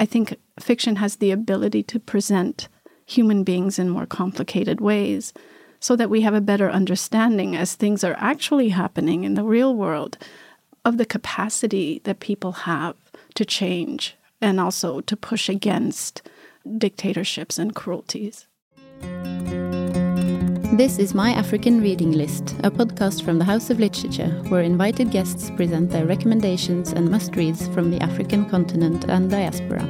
I think fiction has the ability to present human beings in more complicated ways so that we have a better understanding as things are actually happening in the real world of the capacity that people have to change and also to push against dictatorships and cruelties. This is My African Reading List, a podcast from the House of Literature, where invited guests present their recommendations and must reads from the African continent and diaspora.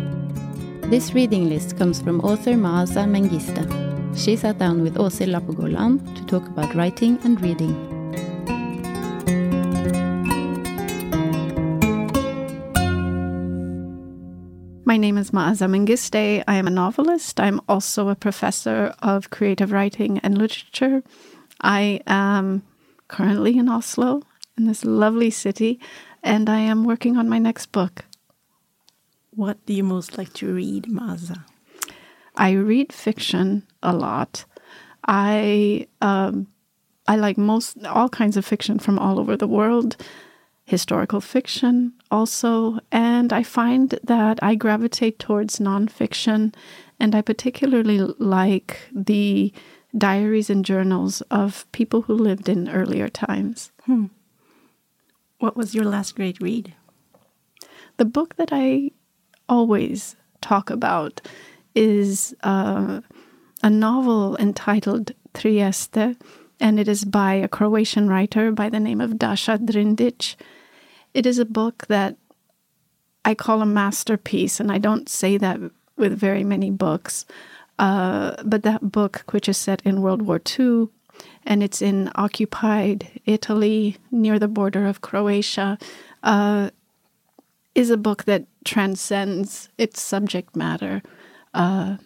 This reading list comes from author Maaza Mengiste. She sat down with Åshild Lappegård Lahn to talk about writing and reading. My name is Maaza Mengiste. I am a novelist. I'm also a professor of creative writing and literature. I am currently in Oslo, in this lovely city, and I am working on my next book. What do you most like to read, Maaza? I read fiction a lot. I um, I like most all kinds of fiction from all over the world, historical fiction also, and I find that I gravitate towards nonfiction, and I particularly like the diaries and journals of people who lived in earlier times. Hmm. What was your last great read? The book that I always talk about is uh, a novel entitled Trieste, and it is by a Croatian writer by the name of Dasha Drndić. It is a book that I call a masterpiece, and I don't say that with very many books. Uh, but that book, which is set in World War II, and it's in occupied Italy near the border of Croatia, uh, is a book that transcends its subject matter. Uh,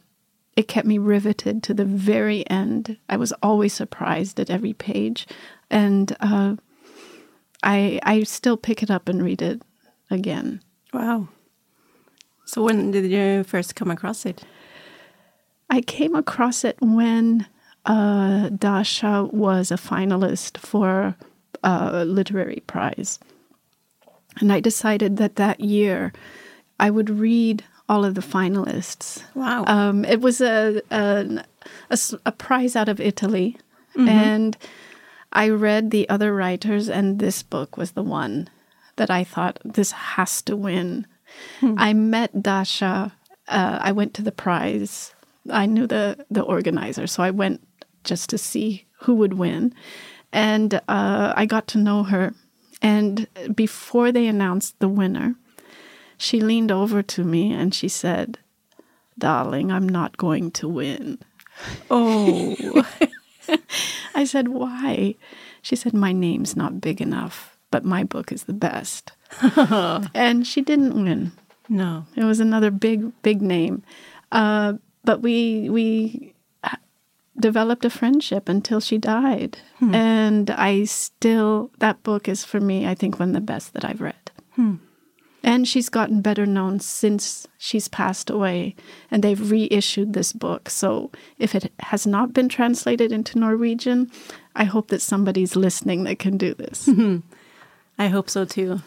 it kept me riveted to the very end. I was always surprised at every page, and uh, I I still pick it up and read it again. Wow. So when did you first come across it? I came across it when uh, Dasha was a finalist for a literary prize. And I decided that that year I would read all of the finalists. Wow. Um, it was a, a, a, a, prize out of Italy. Mm-hmm. And I read the other writers, and this book was the one that I thought this has to win. Hmm. I met Dasha. Uh, I went to the prize. I knew the, the organizer, so I went just to see who would win. And uh, I got to know her and before they announced the winner, she leaned over to me and she said, Darling, I'm not going to win. Oh. I said, Why? She said, My name's not big enough, but my book is the best. and she didn't win. No. It was another big, big name. Uh, but we, we developed a friendship until she died. Hmm. And I still, that book is for me, I think, one of the best that I've read. Hmm. And she's gotten better known since she's passed away, and they've reissued this book. So if it has not been translated into Norwegian, I hope that somebody's listening that can do this. I hope so too.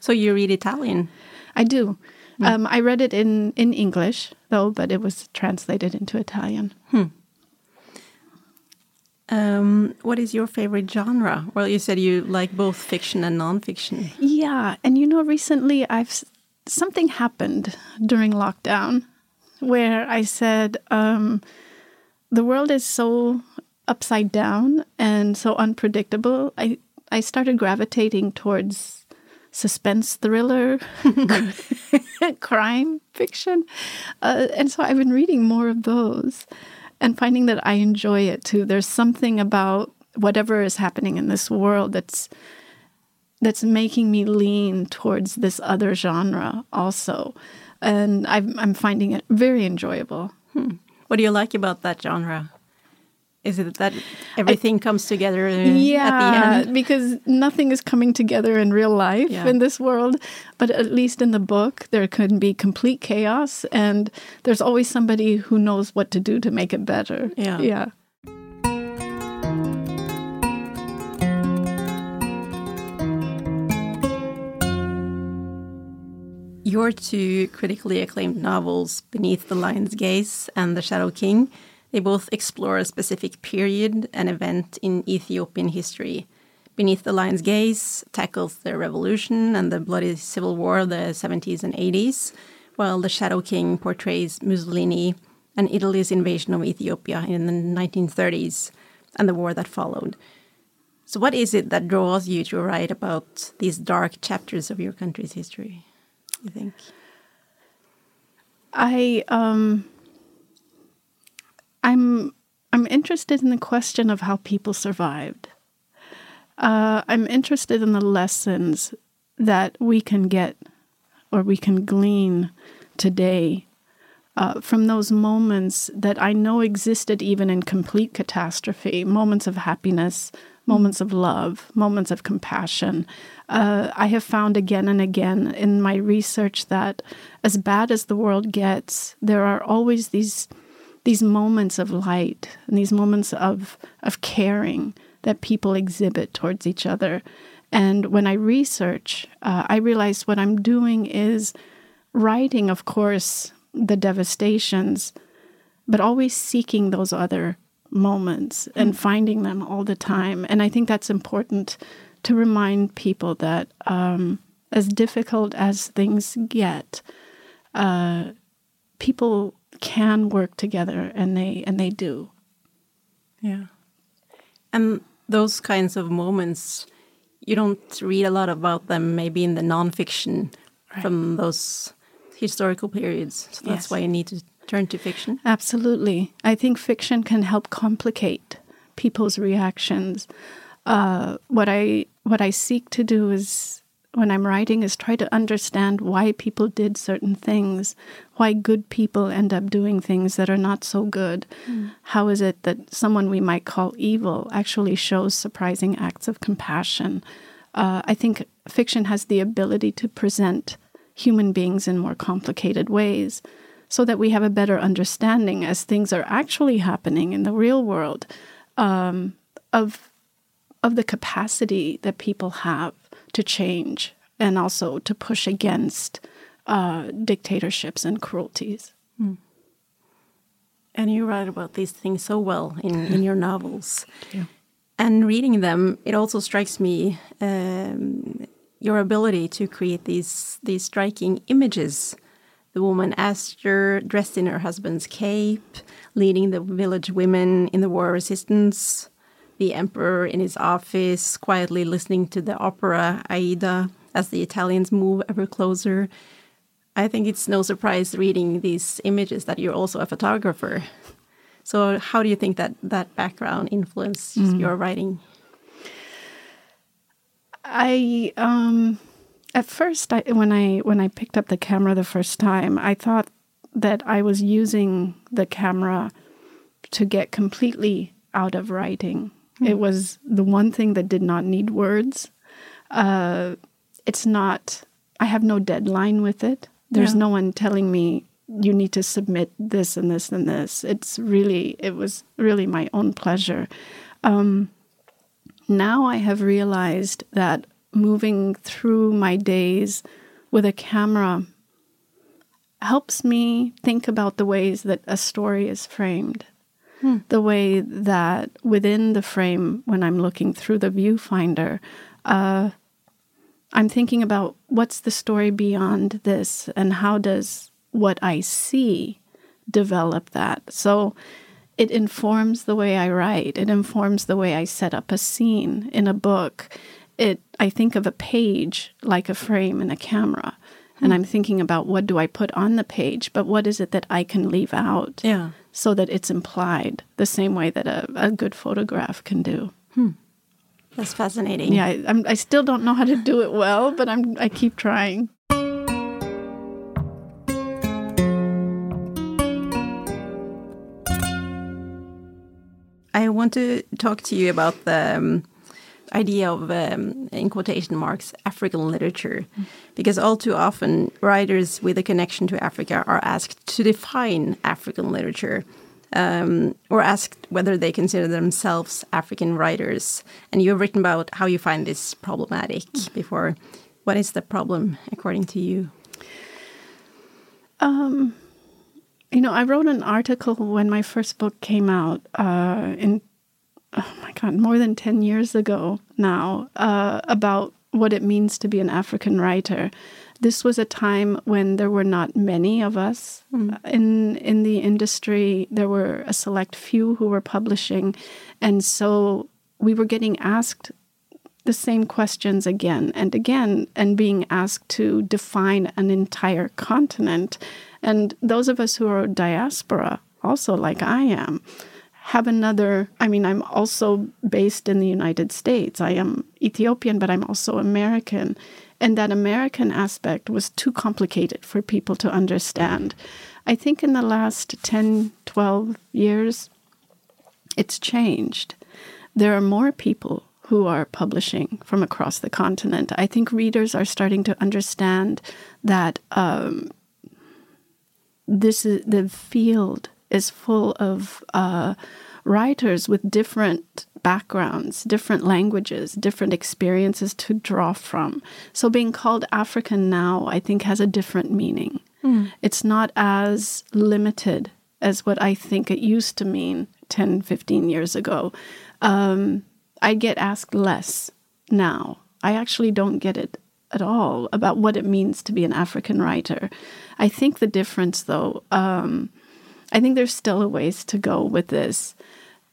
So you read Italian? I do. Hmm. Um, I read it in, in English, though, but it was translated into Italian. Hmm. Um, what is your favorite genre? Well, you said you like both fiction and nonfiction. Yeah, and you know, recently I've something happened during lockdown where I said um, the world is so upside down and so unpredictable. I I started gravitating towards suspense thriller, crime fiction, uh, and so I've been reading more of those and finding that I enjoy it too. There's something about whatever is happening in this world that's that's making me lean towards this other genre also, and I'm I'm finding it very enjoyable. Hmm. What do you like about that genre? Is it that everything I, comes together yeah, because nothing is coming together in real life yeah. in this world. But at least in the book, there can be complete chaos, and there's always somebody who knows what to do to make it better. Yeah. Yeah. your two critically acclaimed novels, Beneath the Lion's Gaze and The Shadow King, they both explore a specific period and event in Ethiopian history. Beneath the Lion's Gaze tackles the revolution and the bloody civil war of the 70s and 80s, while The Shadow King portrays Mussolini and Italy's invasion of Ethiopia in the 1930s and the war that followed. So, what is it that draws you to write about these dark chapters of your country's history? You think? I um, I'm I'm interested in the question of how people survived. Uh, I'm interested in the lessons that we can get or we can glean today uh, from those moments that I know existed even in complete catastrophe, moments of happiness, moments of love, moments of compassion. Uh, I have found again and again in my research that as bad as the world gets, there are always these these moments of light and these moments of of caring that people exhibit towards each other. And when I research, uh, I realize what I'm doing is writing, of course, the devastations, but always seeking those other moments and finding them all the time. And I think that's important to remind people that um, as difficult as things get, uh, people can work together, and they and they do. Yeah, and those kinds of moments, you don't read a lot about them. Maybe in the nonfiction right. from those historical periods. So that's yes. why you need to turn to fiction. Absolutely, I think fiction can help complicate people's reactions. Uh, what I what I seek to do is when I'm writing is try to understand why people did certain things, why good people end up doing things that are not so good. Mm. How is it that someone we might call evil actually shows surprising acts of compassion? Uh, I think fiction has the ability to present human beings in more complicated ways so that we have a better understanding as things are actually happening in the real world um, of of the capacity that people have to change and also to push against uh, dictatorships and cruelties. Mm. And you write about these things so well in, in your novels. And reading them, it also strikes me um, your ability to create these these striking images. The woman Esther dressed in her husband's cape, leading the village women in the war resistance, the emperor in his office, quietly listening to the opera Aida as the Italians move ever closer. I think it's no surprise reading these images that you're also a photographer. So, how do you think that that background influenced mm. your writing? I um, at first, I, when I when I picked up the camera the first time, I thought that I was using the camera to get completely out of writing. Mm. It was the one thing that did not need words. Uh, it's not, I have no deadline with it. There's yeah. no one telling me you need to submit this and this and this. It's really, it was really my own pleasure. Um, now I have realized that moving through my days with a camera helps me think about the ways that a story is framed. Hmm. The way that within the frame, when I'm looking through the viewfinder, uh, I'm thinking about what's the story beyond this and how does what I see develop that. So it informs the way I write, it informs the way I set up a scene in a book. It I think of a page like a frame in a camera. And I'm thinking about what do I put on the page, but what is it that I can leave out yeah. So that it's implied the same way that a, a good photograph can do. Hmm. That's fascinating. Yeah, I, I still don't know how to do it well, but I'm I keep trying. I want to talk to you about the um, idea of, um, in quotation marks, African literature, because all too often writers with a connection to Africa are asked to define African literature um, or asked whether they consider themselves African writers. And you've written about how you find this problematic before. What is the problem, according to you? Um, you know, I wrote an article when my first book came out uh, in, oh my God, more than 10 years ago now, uh, about what it means to be an African writer. This was a time when there were not many of us mm. in in the industry. There were a select few who were publishing, and so we were getting asked the same questions again and again and being asked to define an entire continent. And those of us who are diaspora, also like I am, have another. I mean, I'm also based in the United States. I am Ethiopian, but I'm also American. And that American aspect was too complicated for people to understand. I think in the last 10, 12 years, it's changed. There are more people who are publishing from across the continent. I think readers are starting to understand that um, this is the field is full of uh, writers with different backgrounds, different languages, different experiences to draw from. So being called African now, I think, has a different meaning. Mm. It's not as limited as what I think it used to mean 10, 15 years ago. Um, I get asked less now. I actually don't get it at all about what it means to be an African writer. I think the difference, though, um, I think there's still a ways to go with this.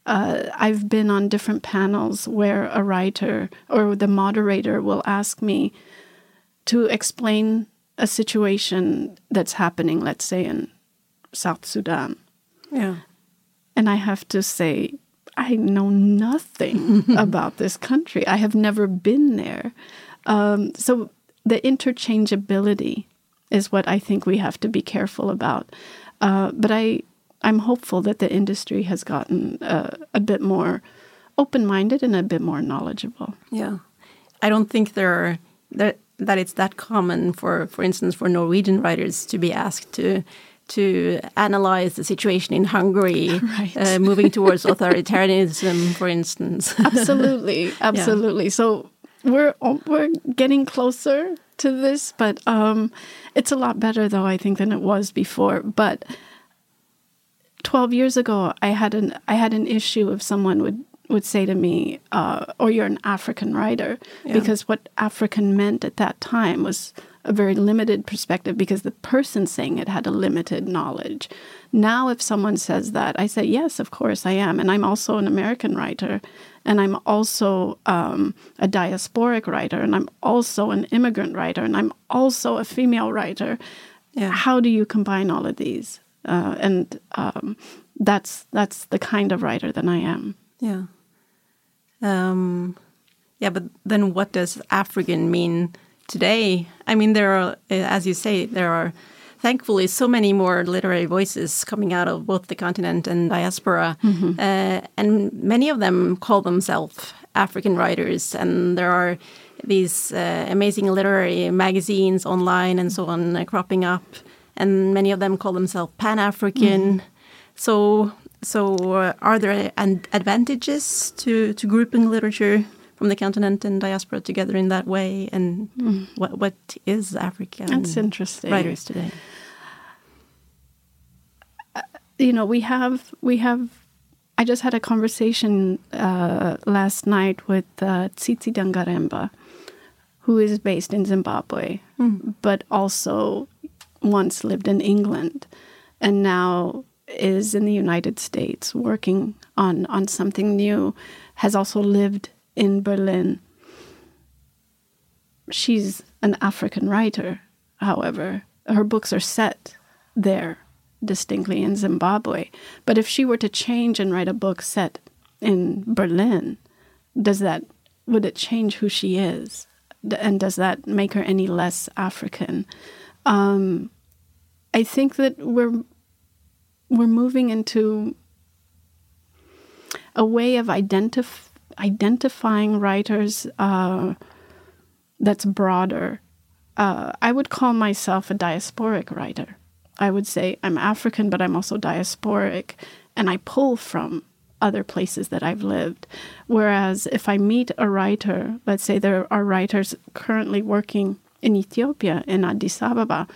Uh, I've been on different panels where a writer or the moderator will ask me to explain a situation that's happening, let's say in South Sudan. Yeah. And I have to say, I know nothing about this country. I have never been there. Um, so the interchangeability is what I think we have to be careful about. Uh, but I, I'm hopeful that the industry has gotten uh, a bit more open-minded and a bit more knowledgeable. Yeah, I don't think there are that that it's that common for, for instance, for Norwegian writers to be asked to to analyze the situation in Hungary, right. uh, moving towards authoritarianism, for instance. absolutely, absolutely. Yeah. So we're we're getting closer to this, but um, it's a lot better, though I think, than it was before. But twelve years ago, I had an I had an issue if someone would would say to me, uh, "Or oh, you're an African writer," yeah. because what African meant at that time was a very limited perspective because the person saying it had a limited knowledge. Now, if someone says that, I say, yes, of course I am. And I'm also an American writer, and I'm also um, a diasporic writer, and I'm also an immigrant writer, and I'm also a female writer. Yeah. How do you combine all of these? Uh, and um, that's that's the kind of writer that I am. Yeah. Um, yeah, but then what does African mean today, I mean, there are, as you say, there are thankfully so many more literary voices coming out of both the continent and diaspora, mm -hmm. uh, and many of them call themselves African writers, and there are these uh, amazing literary magazines online and so on uh, cropping up, and many of them call themselves Pan African. Mm -hmm. So, so uh, are there advantages to to grouping literature from the continent and diaspora together in that way? And mm. what what is African? That's interesting. Writers today. Uh, you know, we have we have. I just had a conversation uh, last night with uh, Tsitsi Dangarembga, who is based in Zimbabwe, mm. but also once lived in England, and now is in the United States working on on something new. Has also lived in Berlin. She's an African writer, however. Her books are set there, distinctly in Zimbabwe. But if she were to change and write a book set in Berlin, does that would it change who she is? And does that make her any less African? Um, I think that we're we're moving into a way of identifying identifying writers uh, that's broader. Uh, I would call myself a diasporic writer. I would say I'm African, but I'm also diasporic, and I pull from other places that I've lived. Whereas if I meet a writer, let's say there are writers currently working in Ethiopia, in Addis Ababa,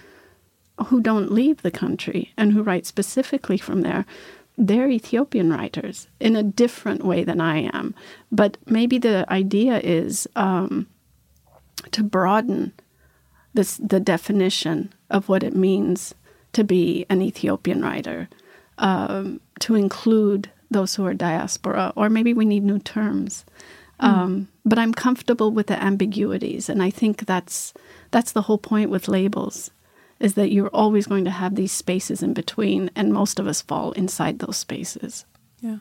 who don't leave the country and who write specifically from there, they're Ethiopian writers in a different way than I am. But maybe the idea is um, to broaden this, the definition of what it means to be an Ethiopian writer, um, to include those who are diaspora, or maybe we need new terms. Mm. Um, but I'm comfortable with the ambiguities, and I think that's that's the whole point with labels is that you're always going to have these spaces in between, and most of us fall inside those spaces. Yeah.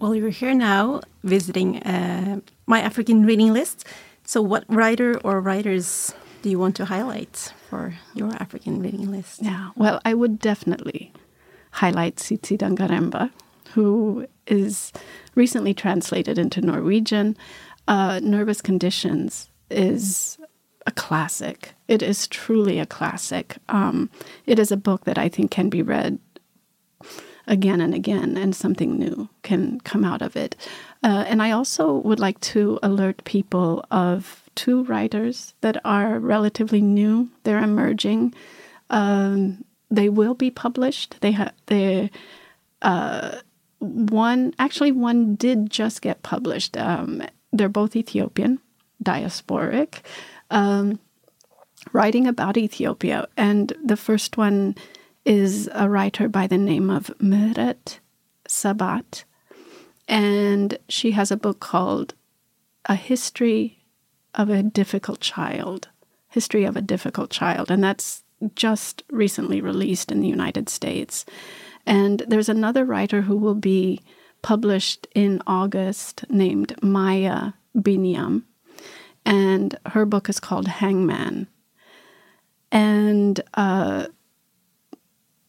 Well, you're here now visiting uh, my African reading list. So, what writer or writers do you want to highlight for your African reading list? Yeah, well, I would definitely highlight Tsitsi Dangarembga, who is recently translated into Norwegian. Uh, Nervous Conditions is a classic. It is truly a classic. Um, it is a book that I think can be read again and again, and something new can come out of it. Uh, and I also would like to alert people of two writers that are relatively new. They're emerging. Um, they will be published. They have they uh, one actually one did just get published. Um, they're both Ethiopian, diasporic, um, writing about Ethiopia, and the first one is a writer by the name of Mihret Sibhat, and she has a book called A History of a Difficult Child. History of a Difficult Child, and that's just recently released in the United States. And there's another writer who will be published in August named Maya Binyam. And her book is called Hangman. And uh,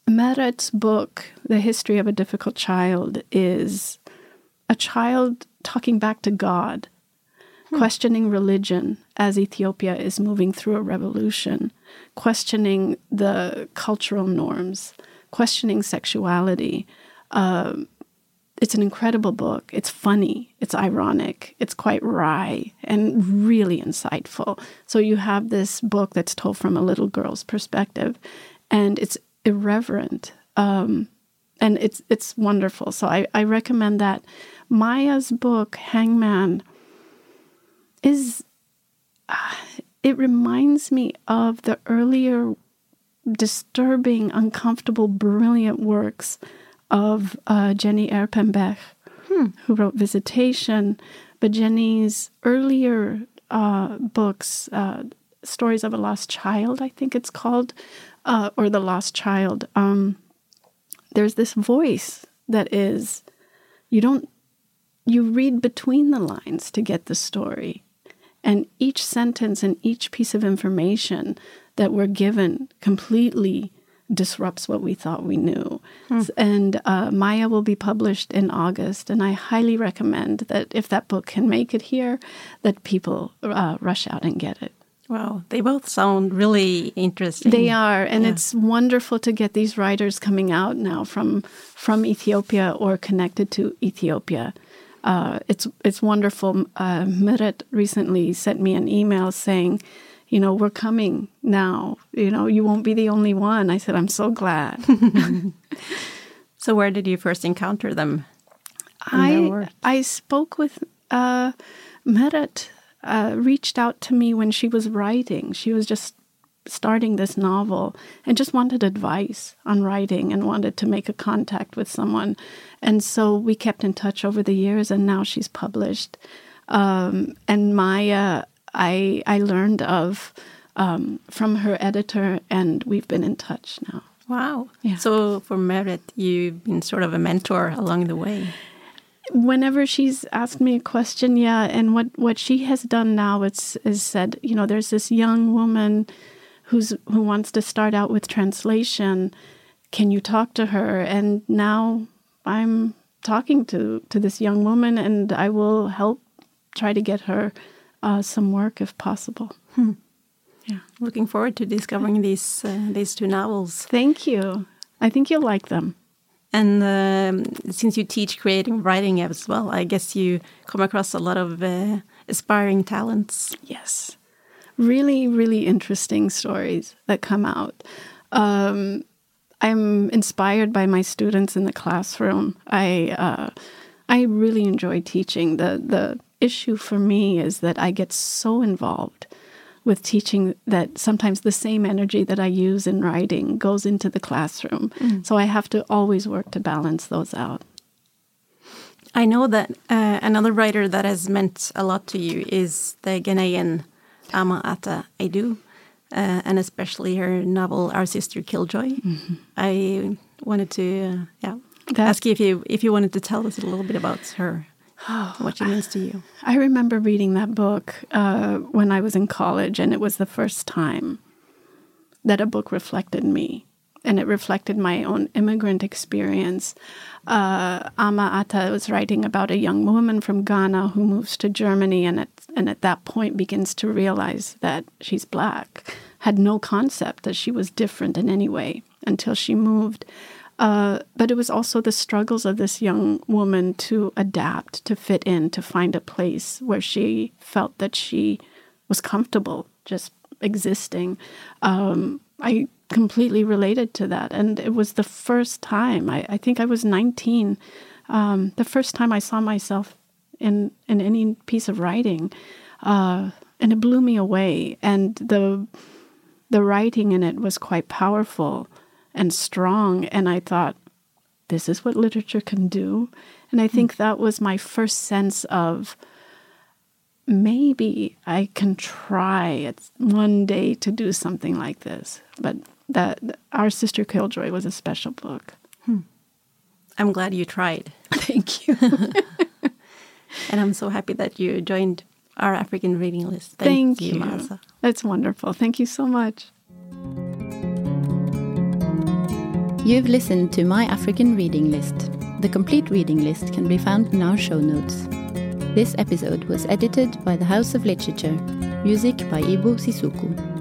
Mihret's book, The History of a Difficult Child, is a child talking back to God, hmm. questioning religion as Ethiopia is moving through a revolution, questioning the cultural norms questioning sexuality. Um, it's an incredible book. It's funny, it's ironic, it's quite wry, and really insightful. So you have this book that's told from a little girl's perspective, and it's irreverent. Um, and it's it's wonderful. So I, I recommend that. Maya's book, Hangman, is uh, it reminds me of the earlier disturbing, uncomfortable, brilliant works of uh, Jenny Erpenbeck, hmm. who wrote Visitation. But Jenny's earlier uh, books, uh, Stories of a Lost Child, I think it's called, uh, or The Lost Child, um, there's this voice that is, you don't, you read between the lines to get the story. And each sentence and each piece of information that we're given completely disrupts what we thought we knew. Hmm. And uh, Maya will be published in August, and I highly recommend that if that book can make it here, that people uh, rush out and get it. Wow, they both sound really interesting. They are, and yeah. it's wonderful to get these writers coming out now from from Ethiopia or connected to Ethiopia. Uh, it's it's wonderful. Uh, Mihret recently sent me an email saying you know, we're coming now. You know, you won't be the only one. I said, I'm so glad. so, where did you first encounter them? I I spoke with uh, Mihret. Uh, reached out to me when she was writing. She was just starting this novel and just wanted advice on writing and wanted to make a contact with someone. And so we kept in touch over the years, and now she's published. Um, and Maya I I learned of um, from her editor, and we've been in touch now. Wow! Yeah. So for Mihret, you've been sort of a mentor along the way. Whenever she's asked me a question, yeah, and what what she has done now is is said, you know, there's this young woman who's who wants to start out with translation. Can you talk to her? And now I'm talking to to this young woman, and I will help try to get her uh, some work if possible. Hmm. Yeah, looking forward to discovering these uh, these two novels. Thank you. I think you'll like them. And um, since you teach creative writing as well, I guess you come across a lot of uh, aspiring talents. Yes. Really, really interesting stories that come out. Um, I'm inspired by my students in the classroom. I uh, I really enjoy teaching. The the issue for me is that I get so involved with teaching that sometimes the same energy that I use in writing goes into the classroom. Mm. So I have to always work to balance those out. I know that uh, another writer that has meant a lot to you is the Ghanaian Ama Ata Aidoo, uh, and especially her novel Our Sister Killjoy. Mm -hmm. I wanted to, uh, yeah, ask you if you if you wanted to tell us a little bit about her. Oh, what she means to you. I remember reading that book uh, when I was in college, and it was the first time that a book reflected me and it reflected my own immigrant experience. Uh, Ama Ata was writing about a young woman from Ghana who moves to Germany and at, and at that point begins to realize that she's black, had no concept that she was different in any way until she moved. Uh, but it was also the struggles of this young woman to adapt, to fit in, to find a place where she felt that she was comfortable just existing. Um, I completely related to that. And it was the first time, I, I think I was 19, um, the first time I saw myself in, in any piece of writing. Uh, and it blew me away. And the, the writing in it was quite powerful and strong. And I thought, this is what literature can do. And I think that was my first sense of maybe I can try it's one day to do something like this. But that Our Sister Killjoy was a special book. Hmm. I'm glad you tried. Thank you. and I'm so happy that you joined our African reading list. Thank, Thank you, you. That's wonderful. Thank you so much. You've listened to My African Reading List. The complete reading list can be found in our show notes. This episode was edited by the House of Literature, music by Ibou Cissokho.